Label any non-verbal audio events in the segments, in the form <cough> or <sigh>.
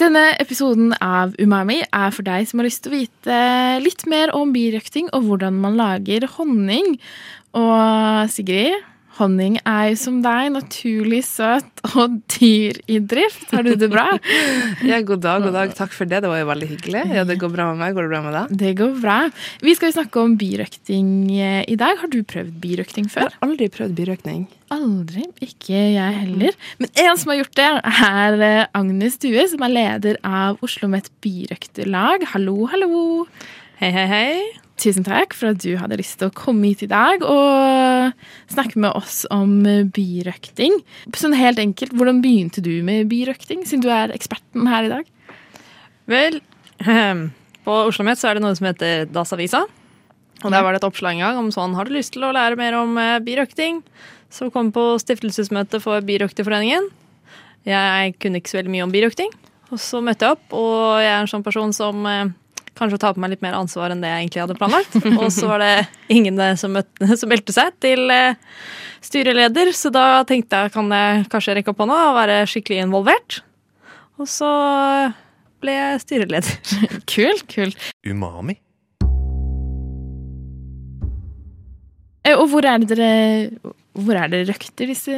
Denne episoden av Umami er for deg som har lyst til å vite litt mer om birøkting og hvordan man lager honning. Og Sigrid, honning er som deg naturlig søt og dyr i drift. Har du det bra? <laughs> Ja, god dag, god dag. Takk for det. Det var jo veldig hyggelig. Ja, Det går bra med meg. Går det bra med deg? Det går bra. Vi skal jo snakke om birøkting eh, i dag. Har du prøvd birøkting Jeg har aldri prøvd birøkting. Aldri. Ikke jeg heller. Men en som har gjort det, er eh, Agnes Due, som er leder av Oslo Met birøkterlag. Hallo, hallo. Hei, hei, hei. Tusen takk for at du hadde lyst til å komme hit i dag og snakke med oss om byrøkting. birøkting. Sånn helt enkelt, hvordan begynte du med birøkting, siden du er eksperten her i dag? Vel, på Oslo Met så er det noe som heter Dagsavisa. Og der var det et oppslag en gang om sånn har du lyst til å lære mer om byrøkting? birøkting. Så kom på stiftelsesmøte for Birøkterforeningen. Jeg kunne ikke så veldig mye om birøkting. Og så møtte jeg opp, og jeg er en sånn person som eh, å ta på meg litt mer ansvar enn det jeg egentlig hadde planlagt. <laughs> Og så var det ingen eh, som, møtte, <laughs> som meldte seg til eh, styreleder, så da tenkte jeg kan jeg kanskje rekke opp hånda og være skikkelig involvert. Og så ble jeg styreleder. <laughs> Kult, kult. Umami. Eh, Og hvor er det dere Hvor er det røkter disse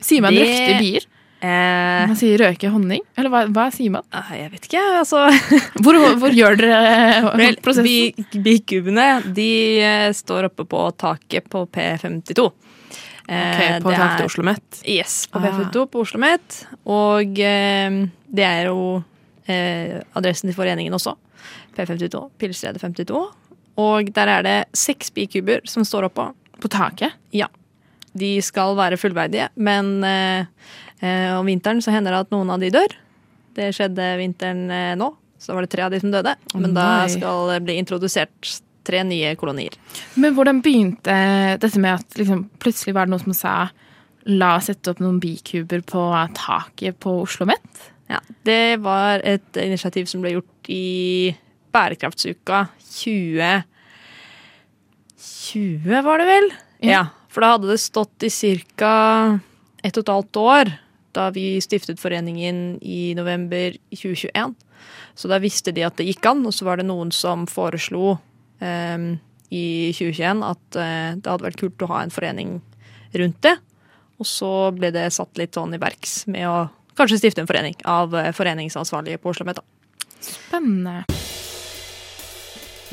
Sier man Det- røkter bier? Eh, Man sier røke honning? Eller hva, hva sier man? jeg vet ikke, altså <laughs> Hvor, hvor gjør dere Vel, prosessen? bi- Bikubene de eh, står oppe på taket på P52. Okay, Ok, på taket til Oslo Met. Yes, på Ah. P52 på Oslo Met. Og eh, det er jo eh, adressen til foreningen også. P52, Pilsredet 52. Og der er det seks bikuber som står oppå. På taket? De skal være fullverdige, men eh, eh, om vinteren så hender det at noen av de dør. Det skjedde vinteren eh, nå. Så var det tre av de som døde. Men da skal det bli introdusert tre nye kolonier. Men hvordan begynte dette med at liksom, plutselig var det noen som sa la oss sette opp noen bikuber på taket på Oslo Met? Ja, det var et initiativ som ble gjort i bærekraftsuka 20... 20 var det vel? Ja. Ja, for da hadde det stått i ca. ett og et halvt år da vi stiftet foreningen i november 2021. Så da visste de at det gikk an, og så var det noen som foreslo em, i 2021 at eh, det hadde vært kult å ha en forening rundt det. Og så ble det satt litt sånn i verks med å kanskje stifte en forening av eh, foreningsansvarlige på Oslo Meta. Spennende.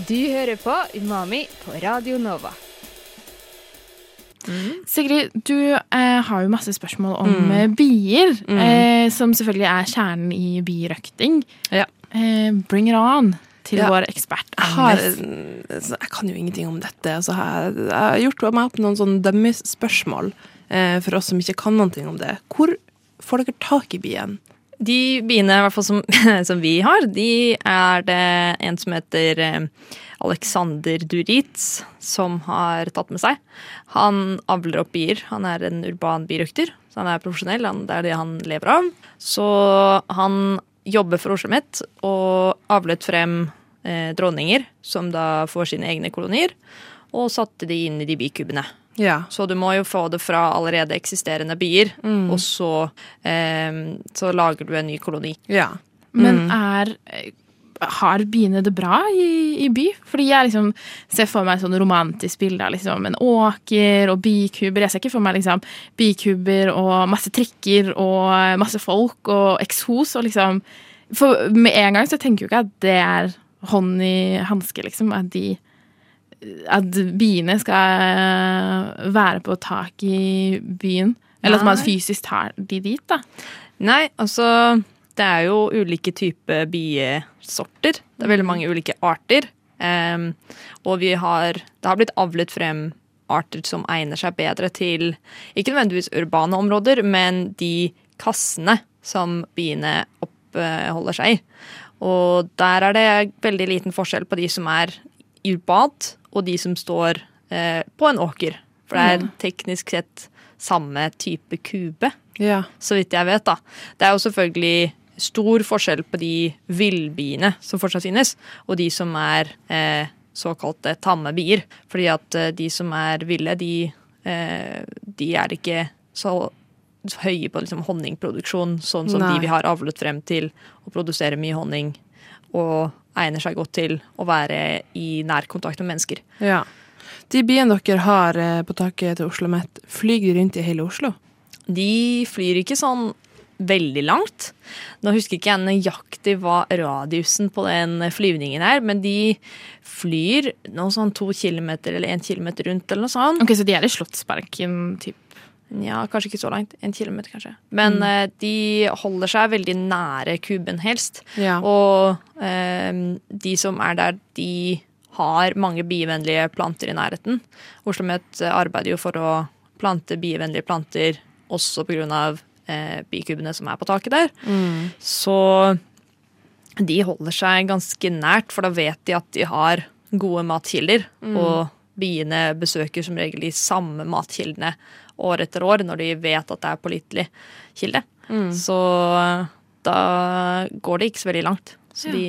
Du hører på Umami på Radio Nova. Sigrid, du eh, har jo masse spørsmål om mm. bier, eh, som selvfølgelig er kjernen i birøkting. Ja. Eh, bring it on til Ja. vår ekspert Jeg, har, jeg kan jo ingenting om dette. Så jeg, jeg har gjort meg opp noen sånne dummy-spørsmål eh, for oss som ikke kan noe om det. Hvor får dere tak i bien? De biene hvert fall som, <laughs> som vi har, de er det en som heter eh, Alexander Duritz som har tatt med seg. Han avler opp bier. Han er en urban birøkter, så han er profesjonell. Han, det er det han lever av. Så han jobber for Oslo mitt og avlet frem eh, dronninger som da får sine egne kolonier, og satte de inn i de bikubene. Ja. Så du må jo få det fra allerede eksisterende bier, og så, eh, så lager du en ny koloni. ja. Men er eh, har biene det bra i, i by? Fordi jeg liksom ser for meg sånn romantisk bilde av liksom en åker og bikuber. Jeg ser ikke for meg liksom bikuber og masse trikker og masse folk og eksos og liksom For med en gang så tenker jeg jo ikke at det er hånd i hanske, liksom. At de At biene skal være på tak i byen. Eller at man fysisk tar de dit, da. Nei, altså Det er jo ulike typer biesorter. Det er veldig mange ulike arter. Um, og vi har Det har blitt avlet frem arter som egner seg bedre til ikke nødvendigvis urbane områder, men de kassene som biene oppholder seg i. Og der er det veldig liten forskjell på de som er urbant, og de som står eh, på en åker. For det er teknisk sett samme type kube, Ja. så vidt jeg vet. da. Det er jo selvfølgelig stor forskjell på de villbiene som fortsatt finnes, og de som er eh, såkalte tamme bier. Fordi at eh, de som er ville, de, eh, de er ikke så høye på liksom, honningproduksjon, sånn som Nei. de vi har avlet frem til å produsere mye honning, og egner seg godt til å være i nær kontakt med mennesker. ja. De biene dere har eh, på taket til Oslo Met, flyr de rundt i hele Oslo? De flyr ikke sånn veldig langt. Nå husker ikke jeg nøyaktig hva radiusen på den flyvningen er, men de flyr noe sånn to kilometer eller én kilometer rundt eller noe sånt. Ok, Så de er i Slottsparken, typ. Ja, kanskje ikke så langt. En kilometer, kanskje. Men eh, de holder seg veldig nære kuben, helst. Ja. Og eh, de som er der, de har mange bievennlige planter i nærheten. Oslo Met arbeider jo for å plante bievennlige planter også pga. Eh, bikubene som er på taket der. Så de holder seg ganske nært, for da vet de at de har gode matkilder. Og biene besøker som regel de samme matkildene år etter år når de vet at det er pålitelig kilde. Så da går det ikke så veldig langt. Så de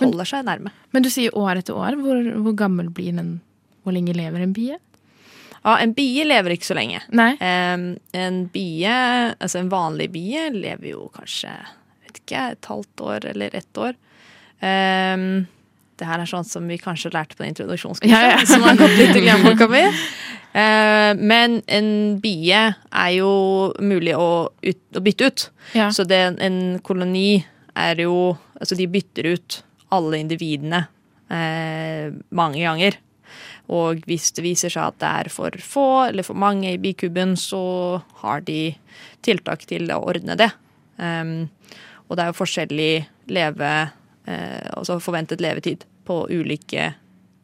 holder seg nærme. Men du sier år etter år. Hvor, hvor gammel blir den? Hvor lenge lever en bie? Ja, en bie lever ikke så lenge. Em, en bie, altså en vanlig bie, lever jo kanskje vet ikke, et halvt år eller ett år. Em, det her er sånn som vi kanskje lærte på introduksjonskurset, Ja, ja. som har gått litt i glemmeboka <laughs> mi. Eh, men en bie er jo mulig å, ut, å bytte ut. Ja. Så det, en koloni er jo Altså, de bytter ut alle individene eh, mange ganger. Og hvis det viser seg at det er for få eller for mange i bikuben, så har de tiltak til å ordne det. Um, og det er jo forskjellig leve, altså forventet levetid på ulike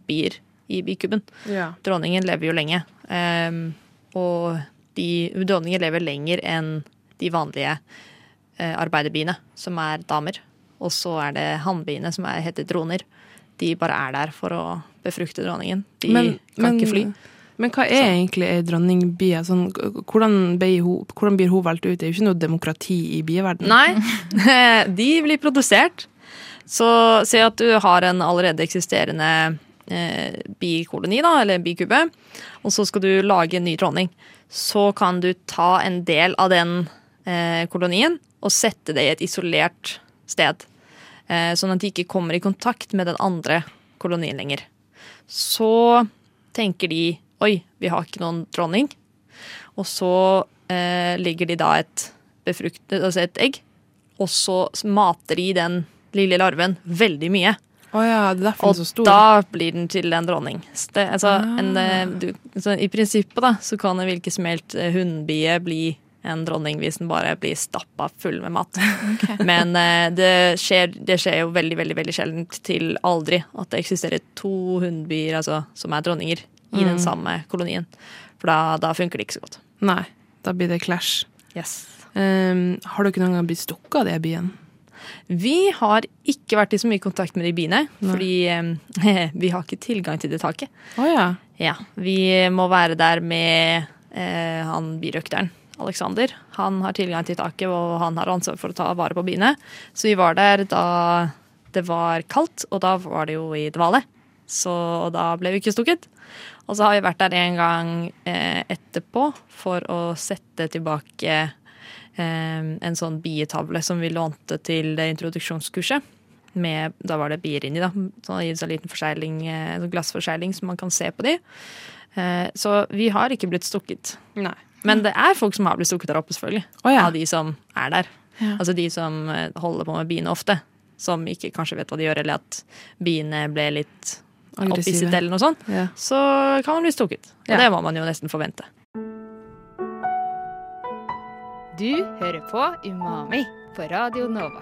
bier i bikuben. Ja. Dronningen lever jo lenge. Um, og de, dronningen lever lenger enn de vanlige eh, arbeiderbiene, som er damer. Og så er det hannbiene, som er, heter droner. De bare er der for å befrukte dronningen. De kan ikke fly. Men hva er egentlig ei dronningbie? Sånn, hvordan, blir hun, hvordan blir hun valgt ut? Det er jo ikke noe demokrati i bieverdenen. Nei, <laughs> de blir produsert. Så se at du har en allerede eksisterende eh, bikoloni, da, eller bikube, og så skal du lage en ny dronning. Så kan du ta en del av den eh, kolonien og sette det i et isolert sted. Eh, sånn at de ikke kommer i kontakt med den andre kolonien lenger. Så tenker de oi, vi har ikke noen dronning. Og så eh, legger de da et altså et egg, og så mater de den lille larven veldig mye. Oh ja, det Og så stor. da blir den til en dronning. Det, altså, en, eh, du, I prinsippet da, så kan en hvilken som helst eh, hunnbie bli en dronning hvis den bare blir stappa full med mat. <laughs> Men eh, det, skjer, det skjer jo veldig veldig, veldig sjeldent til aldri at det eksisterer to hunnbier altså, som er dronninger i den samme kolonien. For da, da funker det ikke så godt. Nei, da blir det clash. Yes. Um, har dere noen gang blitt stukket av de biene? Vi har ikke vært i så mye kontakt med de biene, fordi eh, <laughs> vi har ikke tilgang til det taket. Oh, ja. Ja, Vi må være der med eh, han birøkteren, Alexander. Han har tilgang til taket, og han har ansvar for å ta vare på biene. Så vi var der da det var kaldt, og da var det jo i dvale. Så da ble vi ikke stukket. Og så har vi vært der en gang eh, etterpå for å sette tilbake en sånn bietavle som vi lånte til introduksjonskurset. Med, da var det bier inni, da. Så det gir en liten forsegling, eh, sånn glassforsegling, så man kan se på de. Eh, så vi har ikke blitt stukket. Nei. Men det er folk som har blitt stukket der oppe, selvfølgelig. Oh, ja. Av de som er der. Ja. Altså de som eh, holder på med biene ofte. Som ikke kanskje vet hva de gjør, eller at biene ble litt Aggressive. opphisset eller noe sånt. Ja. Så kan man bli stukket. Og det må man jo nesten forvente. Du hører på Umami på Radio Nova.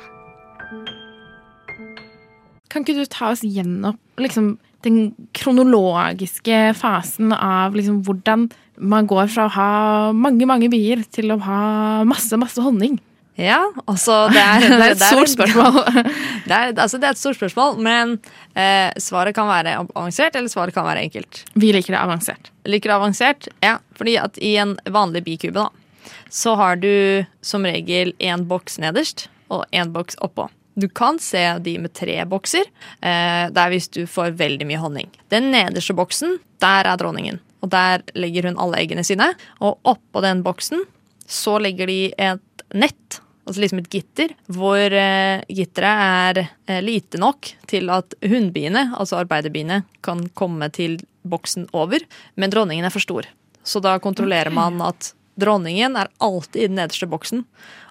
Kan ikke du ta oss gjennom liksom, den kronologiske fasen av liksom, hvordan man går fra å ha mange, mange bier til å ha masse, masse honning? Ja, altså det er, <laughs> Det er et stort spørsmål. <laughs> Det er, altså, det er et stort spørsmål, men eh, svaret kan være avansert, eller svaret kan være enkelt. Vi liker det avansert. Liker det avansert? Ja, fordi at i en vanlig bikube, da, så har du som regel én boks nederst og én boks oppå. Du kan se de med tre bokser. Eh, det er hvis du får veldig mye honning. Den nederste boksen, der er dronningen. Og der legger hun alle eggene sine. Og oppå den boksen så legger de et nett, altså liksom et gitter, hvor eh, gitteret er eh, lite nok til at hunnbiene, altså arbeiderbiene, kan komme til boksen over, men dronningen er for stor. Så da kontrollerer man at dronningen er alltid i den nederste boksen,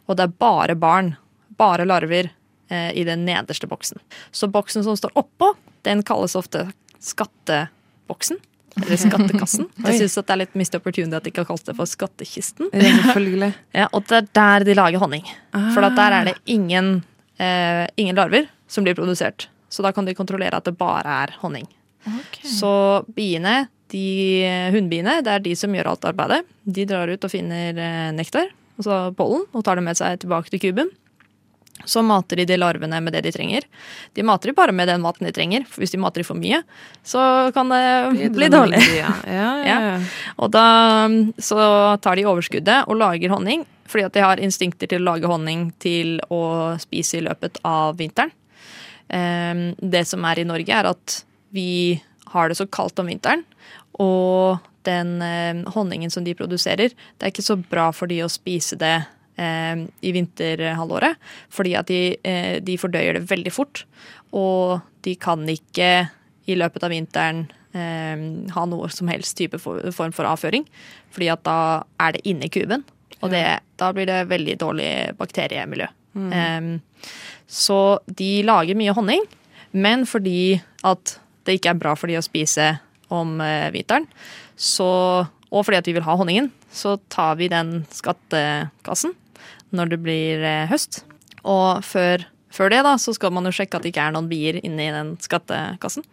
og det er bare barn, bare larver, eh, i den nederste boksen. Så boksen som står oppå, den kalles ofte skatteboksen. Eller skattekassen. <laughs> Jeg syns det er litt missed opportunity at de ikke har kalt det for skattkisten. Ja. <laughs> Ja, og det er der de lager honning. For at der er det ingen, eh, ingen larver som blir produsert. Så da kan de kontrollere at det bare er honning. Så biene, de hunnbiene, det er de som gjør alt arbeidet. De drar ut og finner eh, nektar, altså pollen, og tar det med seg tilbake til kuben. Så mater de de larvene med det de trenger. De mater de bare med den maten de trenger, for hvis de mater de for mye, så kan det bli dårlig. Ja, ja, ja. Og da så tar de overskuddet og lager honning, fordi at de har instinkter til å lage honning til å spise i løpet av vinteren. Ehm, Det som er i Norge, er at vi har det så kaldt om vinteren, og den eh, honningen som de produserer, det er ikke så bra for de å spise det eh, i vinterhalvåret, fordi at de, eh, de fordøyer det veldig fort, og de kan ikke i løpet av vinteren ha noe som helst type for, form for avføring, fordi at da er det inni kuben, og det, da blir det veldig dårlig bakteriemiljø. Eh, så de lager mye honning, men fordi at det ikke er bra for de å spise om hviteren, vinteren, så, og fordi at vi vil ha honningen, så tar vi den skattekassen når det blir eh, høst. Og før, før det da, så skal man jo sjekke at det ikke er noen bier inni den skattekassen.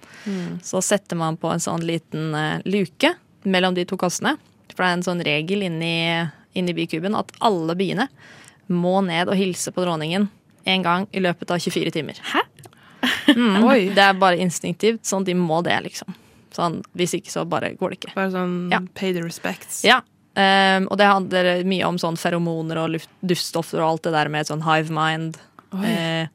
Så setter man på en sånn liten eh, luke mellom de to kassene. For det er en sånn regel inni, inni bikuben at alle biene må ned og hilse på dronningen en gang i løpet av 24 timer. Hæ? Mm. <laughs> Det er bare instinktivt. Sånn, de må det, liksom. Sånn, hvis ikke, så bare går det ikke. Bare sånn Ja. pay the respects. Ja, Um, og det handler mye om sånn feromoner og luft, duftstoffer og alt det der med sånn hive mind. Eh,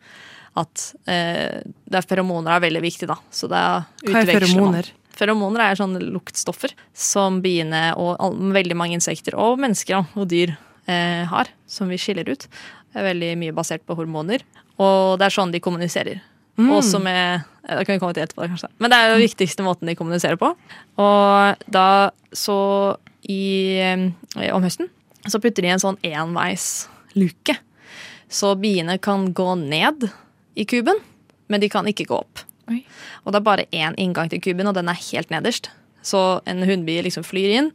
at eh, det er feromoner er veldig viktig, da. Så da Hva er feromoner? Feromoner er sånne luktstoffer som biene og all, veldig mange insekter og mennesker og dyr eh, har, som vi skiller ut. Det er veldig mye basert på hormoner. Og det er sånn de kommuniserer. Mm. Også med er Det kan vi komme til etterpå, kanskje. Men det er jo den viktigste måten de kommuniserer på. Og da så i, eh, om høsten så putter de en sånn enveisluke. Så biene kan gå ned i kuben, men de kan ikke gå opp. Oi. Og det er bare én inngang til kuben, og den er helt nederst. Så en hunnbie liksom flyr inn,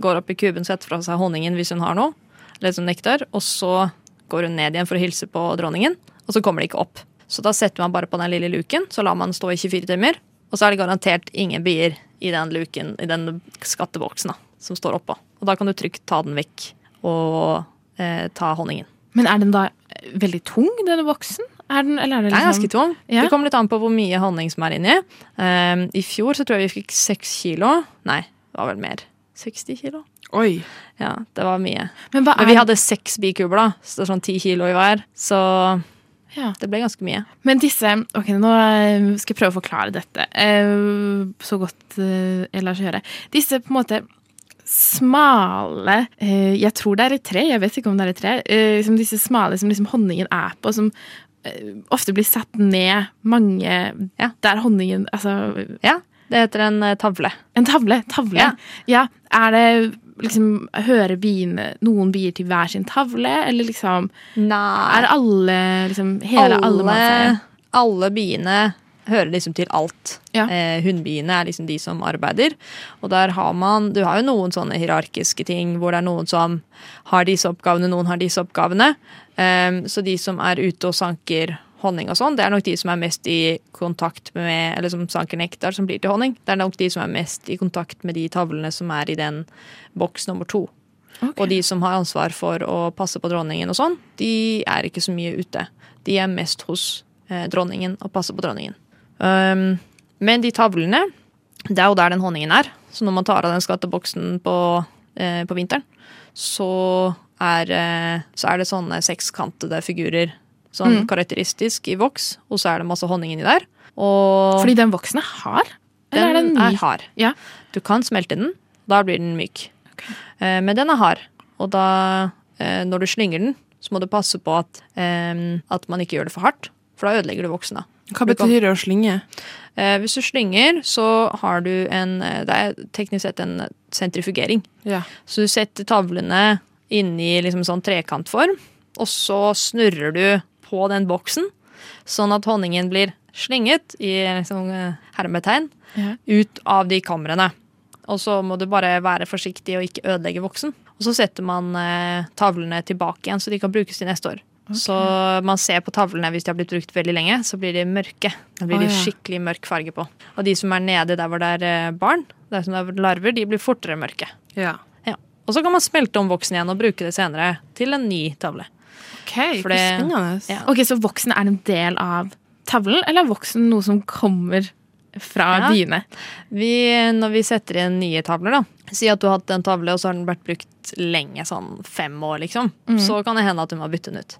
går opp i kuben, setter fra seg honningen hvis hun har noe, eller som nektar, og så går hun ned igjen for å hilse på dronningen, og så kommer de ikke opp. Så da setter man bare på den lille luken, så lar man stå i 24 timer, og så er det garantert ingen bier i den luken, i den skatteboksen da, som står oppå. Og da kan du trygt ta den vekk og eh, ta honningen. Men er den da eh, veldig tung, denne boksen? Er den, eller er Den er liksom ganske tung. Ja. Det kommer litt an på hvor mye honning som er inni. Um, I fjor så tror jeg vi fikk seks kilo. Nei, det var vel mer. 60 kilo? Oi. Ja, det var mye. Men er Men vi hadde seks bikubler. Så det er sånn ti kilo i hver. Så ja. det ble ganske mye. Men disse Ok, nå skal jeg prøve å forklare dette eh, så godt eh, jeg lar seg gjøre. Disse på en måte smale eh, Jeg tror det er et tre, jeg vet ikke om det er et tre. Liksom disse smale som liksom honningen er på, som ofte blir satt ned mange Ja. Der honningen Altså Ja, det heter en eh, tavle. En tavle. Tavle. Ja. Ja. Er det liksom Hører biene noen bier til hver sin tavle, eller liksom Nei. Er alle liksom Hele alle, alle, alle biene hører liksom til alt. Ja. Eh, Hunnbiene er liksom de som arbeider. Og der har man Du har jo noen sånne hierarkiske ting hvor det er noen som har disse oppgavene, noen har disse oppgavene. Eh, så de som er ute og sanker honning og sånn, det er nok de som er mest i kontakt med Eller som sanker nektar som blir til honning. Det er nok de som er mest i kontakt med de tavlene som er i den boks nummer to. Og de som har ansvar for å passe på dronningen og sånn, de er ikke så mye ute. De er mest hos eh, dronningen og passer på dronningen. Um, men de tavlene, det er jo der den honningen er. Så når man tar av den skatteboksen på, eh, på vinteren, så er, eh, så er det sånne sekskantede figurer. Sånn Mm. karakteristisk i voks, og så er det masse honning inni der. Og Fordi den voksen er hard? Eller er den den er hard. Ja. Du kan smelte den, da blir den myk. Eh, men den er hard, og da, eh, når du slynger den, så må du passe på at, eh, at man ikke gjør det for hardt, for da ødelegger du voksen. da. Hva betyr det å slynge? Eh, hvis du slynger, så har du en Det er teknisk sett en sentrifugering. Ja. Så du setter tavlene inni liksom sånn trekantform, og så snurrer du på den boksen, sånn at honningen blir slynget i liksom, eh, hermetegn Ja. ut av de kamrene. Og så må du bare være forsiktig og ikke ødelegge voksen. Og så setter man eh, tavlene tilbake igjen, så de kan brukes til neste år. Så man ser på tavlene hvis de har blitt brukt veldig lenge, så blir de mørke. Da blir de ja. skikkelig mørk farge på. Og de som er nede der hvor det er eh, barn, der som det er larver, de blir fortere mørke. ja. Ja. Og så kan man smelte om voksen igjen og bruke det senere til en ny tavle. OK, For det... det-. Ja. Ok, Så voksen er en del av tavlen, eller er voksen noe som kommer fra Ja. biene? Vi, når vi setter inn nye tavler, da Si at du har hatt en tavle, og så har den vært brukt lenge, sånn fem år, liksom. Så kan det hende at du må bytte den ut.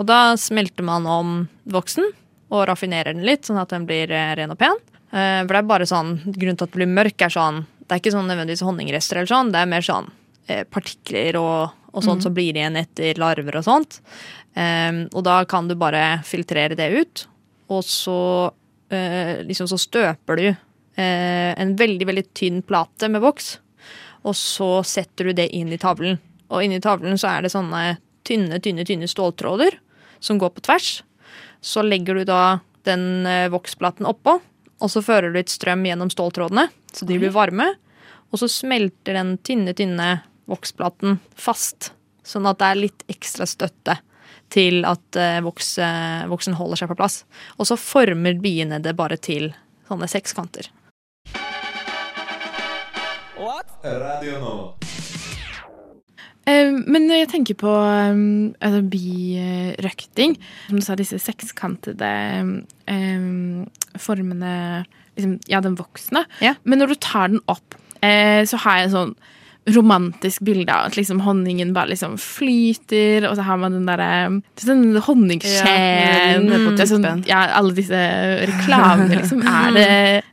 Og da smelter man om voksen og raffinerer den litt, sånn at den blir eh, ren og pen. Eh, For det er bare sånn, Grunnen til at den blir mørk, er sånn Det er ikke sånn nødvendigvis honningrester, eller sånn, det er mer sånn eh, partikler og, og sånt som blir igjen etter larver og sånt. Um, og da kan du bare filtrere det ut, og så uh, liksom så støper du uh, en veldig, veldig tynn plate med voks, og så setter du det inn i tavlen. Og inni tavlen så er det sånne tynne, tynne, tynne ståltråder som går på tvers. Så legger du da den eh, voksplaten oppå, og så fører du litt strøm gjennom ståltrådene, så de blir varme. Og så smelter den tynne, tynne voksplaten fast, sånn at det er litt ekstra støtte til at eh, voks, eh, voksen holder seg på plass. Og så former biene det bare til sånne sekskanter. Radio Nova. Eh, Men når jeg tenker på um, altså birøkting, som du sa, disse sekskantede um, formene liksom, Ja, den voksne. Ja. Men når du tar den opp, eh, så har jeg en sånn romantisk bilde av at liksom honningen bare liksom flyter, og så har man den derre sånn honningskjeen Ja, sånn, ja, Alle disse reklamene, <laughs> liksom. Er det,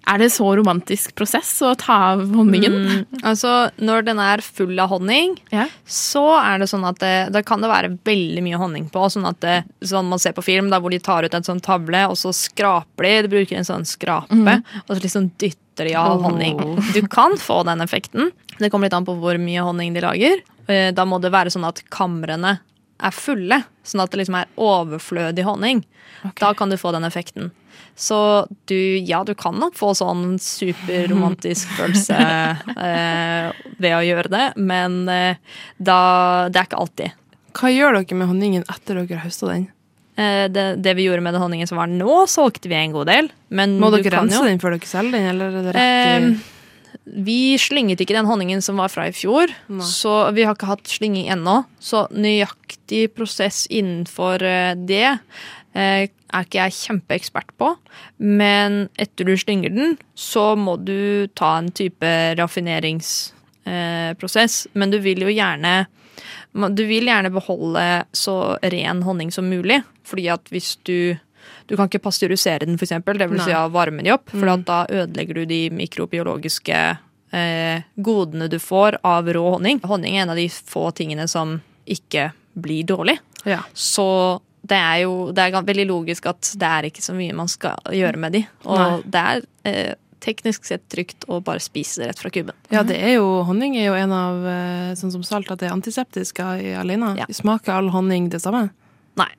er det så romantisk prosess å ta av honningen? Mm, altså, når den er full av honning, Ja. så er det sånn at det, da kan det være veldig mye honning på. Sånn at det, sånn man ser på film, da, hvor de tar ut en sånn tavle, og så skraper de. De bruker en sånn skrape, og så liksom dytter de av honning. Du kan få den effekten. Det kommer litt an på hvor mye honning de lager. Eh, Da må det være sånn at kamrene er fulle, sånn at det liksom er overflødig honning. Da kan du få den effekten. Så du, ja, du kan nok få sånn superromantisk <laughs> følelse eh, ved å gjøre det, men eh, da, det er ikke alltid. Hva gjør dere med honningen etter dere har høsta den? Eh, det, det vi gjorde med den honningen som var nå, solgte vi en god del. Men Må du dere kan rense den før dere selger den, eller er det rett i Eh, vi slynget ikke den honningen som var fra i fjor, Nei. så vi har ikke hatt slynging ennå. Så nøyaktig prosess innenfor eh, det eh, er ikke jeg kjempeekspert på. Men etter du slynger den, så må du ta en type raffineringsprosess. Men du vil jo gjerne du vil gjerne beholde så ren honning som mulig. Fordi at hvis du Du kan ikke pasteurisere den, f.eks. Det vil si ha varmen de opp. For mm. da ødelegger du de mikrobiologiske eh, godene du får av rå honning. Honning er en av de få tingene som ikke blir dårlig. Ja. Så det er jo det er veldig logisk at det er ikke så mye man skal gjøre med de. Og Nei. det er eh, teknisk sett trygt å bare spise det rett fra kuben. Ja, det er jo, honning er jo en av, eh, sånn som salt, at det er antiseptisk i- alene. Ja. Smaker all honning det samme? Nei.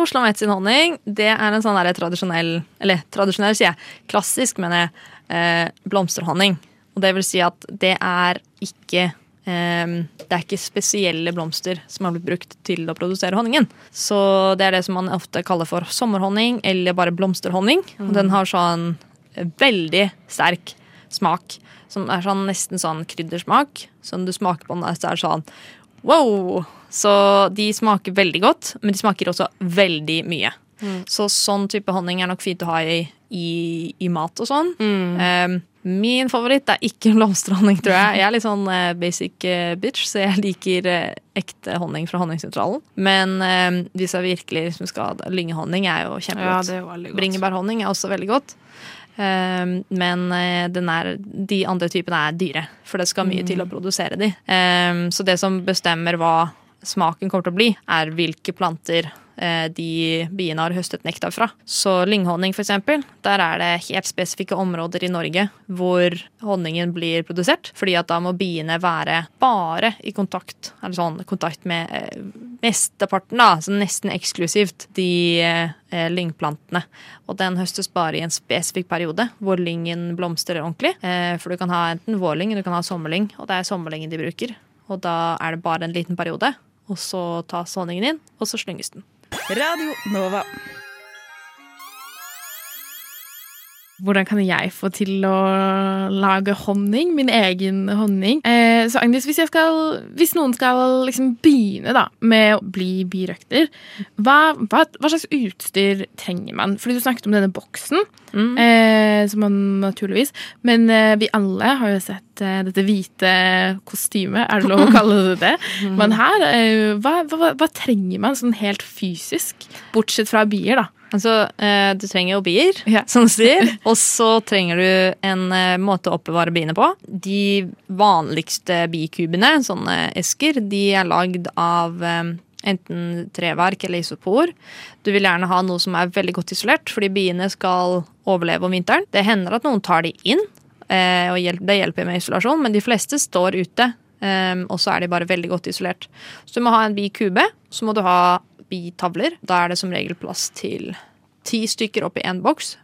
Oslo Met sin honning, det er en sånn der tradisjonell Eller tradisjonell, sier jeg. Klassisk, mener jeg. Eh, blomsterhonning. Og det vil si at det er ikke eh, det er ikke spesielle blomster som har blitt brukt til å produsere honningen. Så det er det som man ofte kaller for sommerhonning, eller bare blomsterhonning. Og den har sånn veldig sterk smak. Som er sånn nesten sånn kryddersmak. Som du smaker på den, så er det sånn wow! Så de smaker veldig godt, men de smaker også veldig mye. Så sånn type honning er nok fint å ha i, i, i mat og sånn. Um, min favoritt er ikke blomsterhonning, tror jeg. Jeg er litt sånn uh, basic uh, bitch, så jeg liker uh, ekte honning fra Honningsentralen. Men eh, hvis jeg virkelig liksom skal ha Lyngehonning er jo kjempegodt. godt. Bringebærhonning er også veldig godt. Um, men eh, den er, de andre typene er dyre, for det skal mye til å produsere de. Um, så det som bestemmer hva smaken kommer til å bli, er hvilke planter de biene har høstet nektar fra. Så lynghonning, eksempel, der er det helt spesifikke områder i Norge hvor honningen blir produsert, fordi at da må biene være bare i kontakt, eller sånn kontakt med eh, mesteparten, da, så nesten eksklusivt, de eh, lyngplantene. Og den høstes bare i en spesifikk periode hvor lyngen blomstrer ordentlig. Eh, for du kan ha enten vårlyng eller du kan ha sommerlyng, og det er sommerlyngen de bruker. Og da er det bare en liten periode, og så tas honningen inn, og så slynges den. Radio Nova. Hvordan kan jeg få til å lage honning? Min egen honning. Eh, så Agnes, hvis, skal, hvis noen skal liksom begynne da, med å bli birøkter, hva, hva, hva slags utstyr trenger man? Fordi du snakket om denne boksen, Mm. eh, som man naturligvis Men eh, vi alle har jo sett eh, dette hvite kostymet, er det lov å <laughs> kalle det det? Men her, eh, hva, hva trenger man sånn helt fysisk? Bortsett fra bier, da. Altså, eh, du trenger jo bier, Ja. <laughs> som du sier. Og så trenger du en eh, måte å oppbevare biene på. De vanligste bikubene, sånne esker, de er lagd av eh, enten treverk eller isopor. Du vil gjerne ha noe som er veldig godt isolert, fordi biene skal overleve om vinteren. Det hender at noen tar de inn, og det hjelper med isolasjon, men de fleste står ute. Og så er de bare veldig godt isolert. Så du må ha en bikube, så må du ha bitavler. Da er det som regel plass til ti stykker oppi én boks.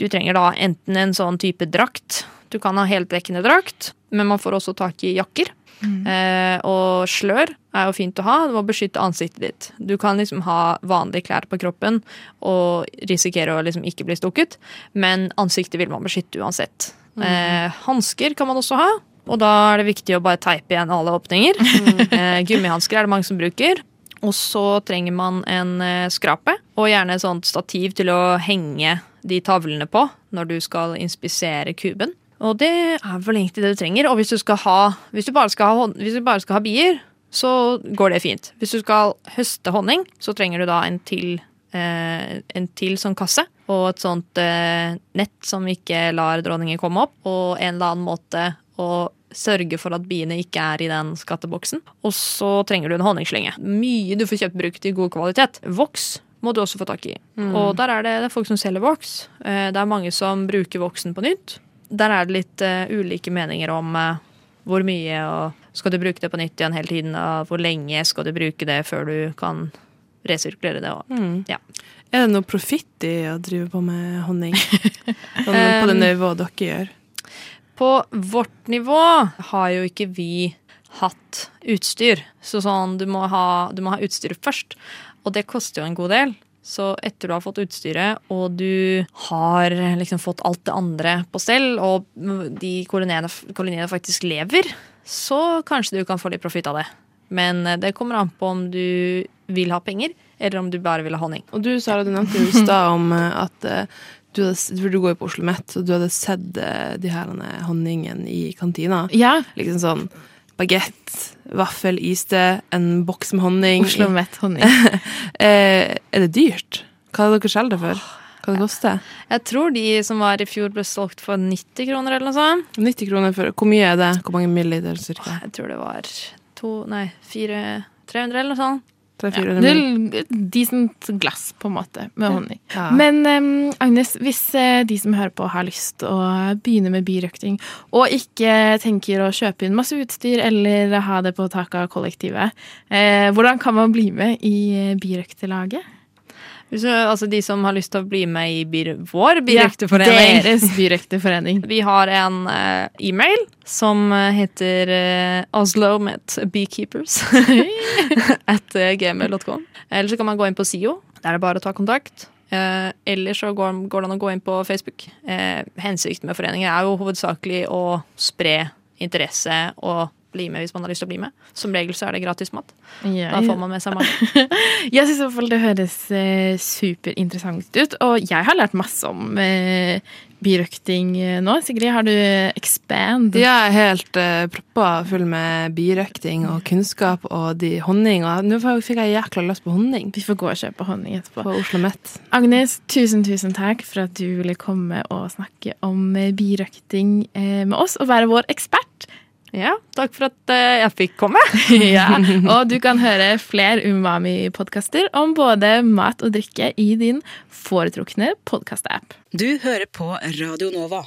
Du trenger da enten en sånn type drakt. Du kan ha heldekkende drakt, men man får også tak i jakker. Eh, og slør er jo fint å ha. Det må beskytte ansiktet ditt. Du kan liksom ha vanlige klær på kroppen og risikere å liksom ikke bli stukket, men ansiktet vil man beskytte uansett. Eh, Hansker kan man også ha, og da er det viktig å bare teipe igjen alle åpninger. <laughs> eh, gummihansker er det mange som bruker. Og så trenger man en eh, skrape, og gjerne et sånt stativ til å henge de tavlene på når du skal inspisere kuben. Og det er vel egentlig det du trenger. Og hvis du, ha, hvis du, bare, skal ha, hvis du bare skal ha bier, så går det fint. Hvis du skal høste honning, så trenger du da en til, eh, en til sånn kasse. Og et sånt eh, nett som ikke lar dronningen komme opp. Og en eller annen måte å sørge for at biene ikke er i den skatteboksen. Og så trenger du en honningslynge. Mye du får kjøpt brukt i god kvalitet. Voks må du også få tak i. Og der er det, det er folk som selger voks. Eh, Det er mange som bruker voksen på nytt. Der er det litt uh, ulike meninger om uh, hvor mye og skal du bruke det på nytt igjen hele tiden, og hvor lenge skal du bruke det før du kan resirkulere det. Og, ja. Er det noe profitt i å drive på med honning? <laughs> På det Um, nivået dere gjør? På vårt nivå har jo ikke vi hatt utstyr. Så sånn, du må ha, du må ha utstyr først. Og det koster jo en god del. Så etter du har fått utstyret, og du har liksom fått alt det andre på stell, og de koloniene, koloniene faktisk lever, så kanskje du kan få litt profitt av det. Men eh, det kommer an på om du vil ha penger, eller om du bare vil ha honning. Og du, Sara, du nevnte i stad om eh, at eh, du, hadde, for du går jo på Oslo Met, og du hadde sett eh, de her honningene honningen i kantina. Ja, Liksom sånn bagett, vaffel, iste, en boks med honning. Oslo Met honning. <laughs> Eh, er det dyrt? Hva er det dere selger det for? Hva det koster? Jeg tror de som var i fjor ble solgt for 90 kroner eller noe sånt. 90 kroner for Hvor mye er det? Hvor mange milliliter cirka? Jeg tror det var to, nei, fire, 300 eller noe sånt. 300-400 Det er decent glass, på en måte, med honning. Ja. Men um, Agnes, hvis eh, de som hører på har lyst å begynne med birøkting, og ikke tenker å kjøpe inn masse utstyr eller ha det på taket av kollektivet, eh, hvordan kan man bli med i eh, birøktelaget? Hvis altså de som har lyst til å bli med i bir vår birøkterforening. Deres <laughs> byrekteforening. Vi har en uh, e-mail som eh, heter uh, oslomet beekeepers <laughs> at gmail.com. Eller så kan man gå inn på SIO. Der er det bare å ta kontakt. Uh, eller så går, går det an å gå inn på Facebook. Hensikten med foreninger er jo hovedsakelig å spre interesse og bli med hvis man har lyst til å bli med. Som regel så er det gratis mat. Ja, Da får man med seg mat. <laughs> Jeg syns i hvert fall det høres eh, superinteressant ut, og jeg har lært masse om eh, birøkting eh, nå. Sigrid, har du expand? Jeg er helt uh, proppa full med birøkting og kunnskap og de honning. Og nå fikk jeg jækla lyst på honning Vi får gå og kjøpe honning etterpå. på Oslo Met. Agnes, tusen, tusen takk for at du ville komme og snakke om eh, birøkting eh, med oss, og være vår ekspert. Ja, takk for at eh, jeg fikk komme. <laughs> <laughs> ja, og du kan høre flere Umami-podkaster om både mat og drikke i din foretrukne podkastapp. Du hører på Radio Nova.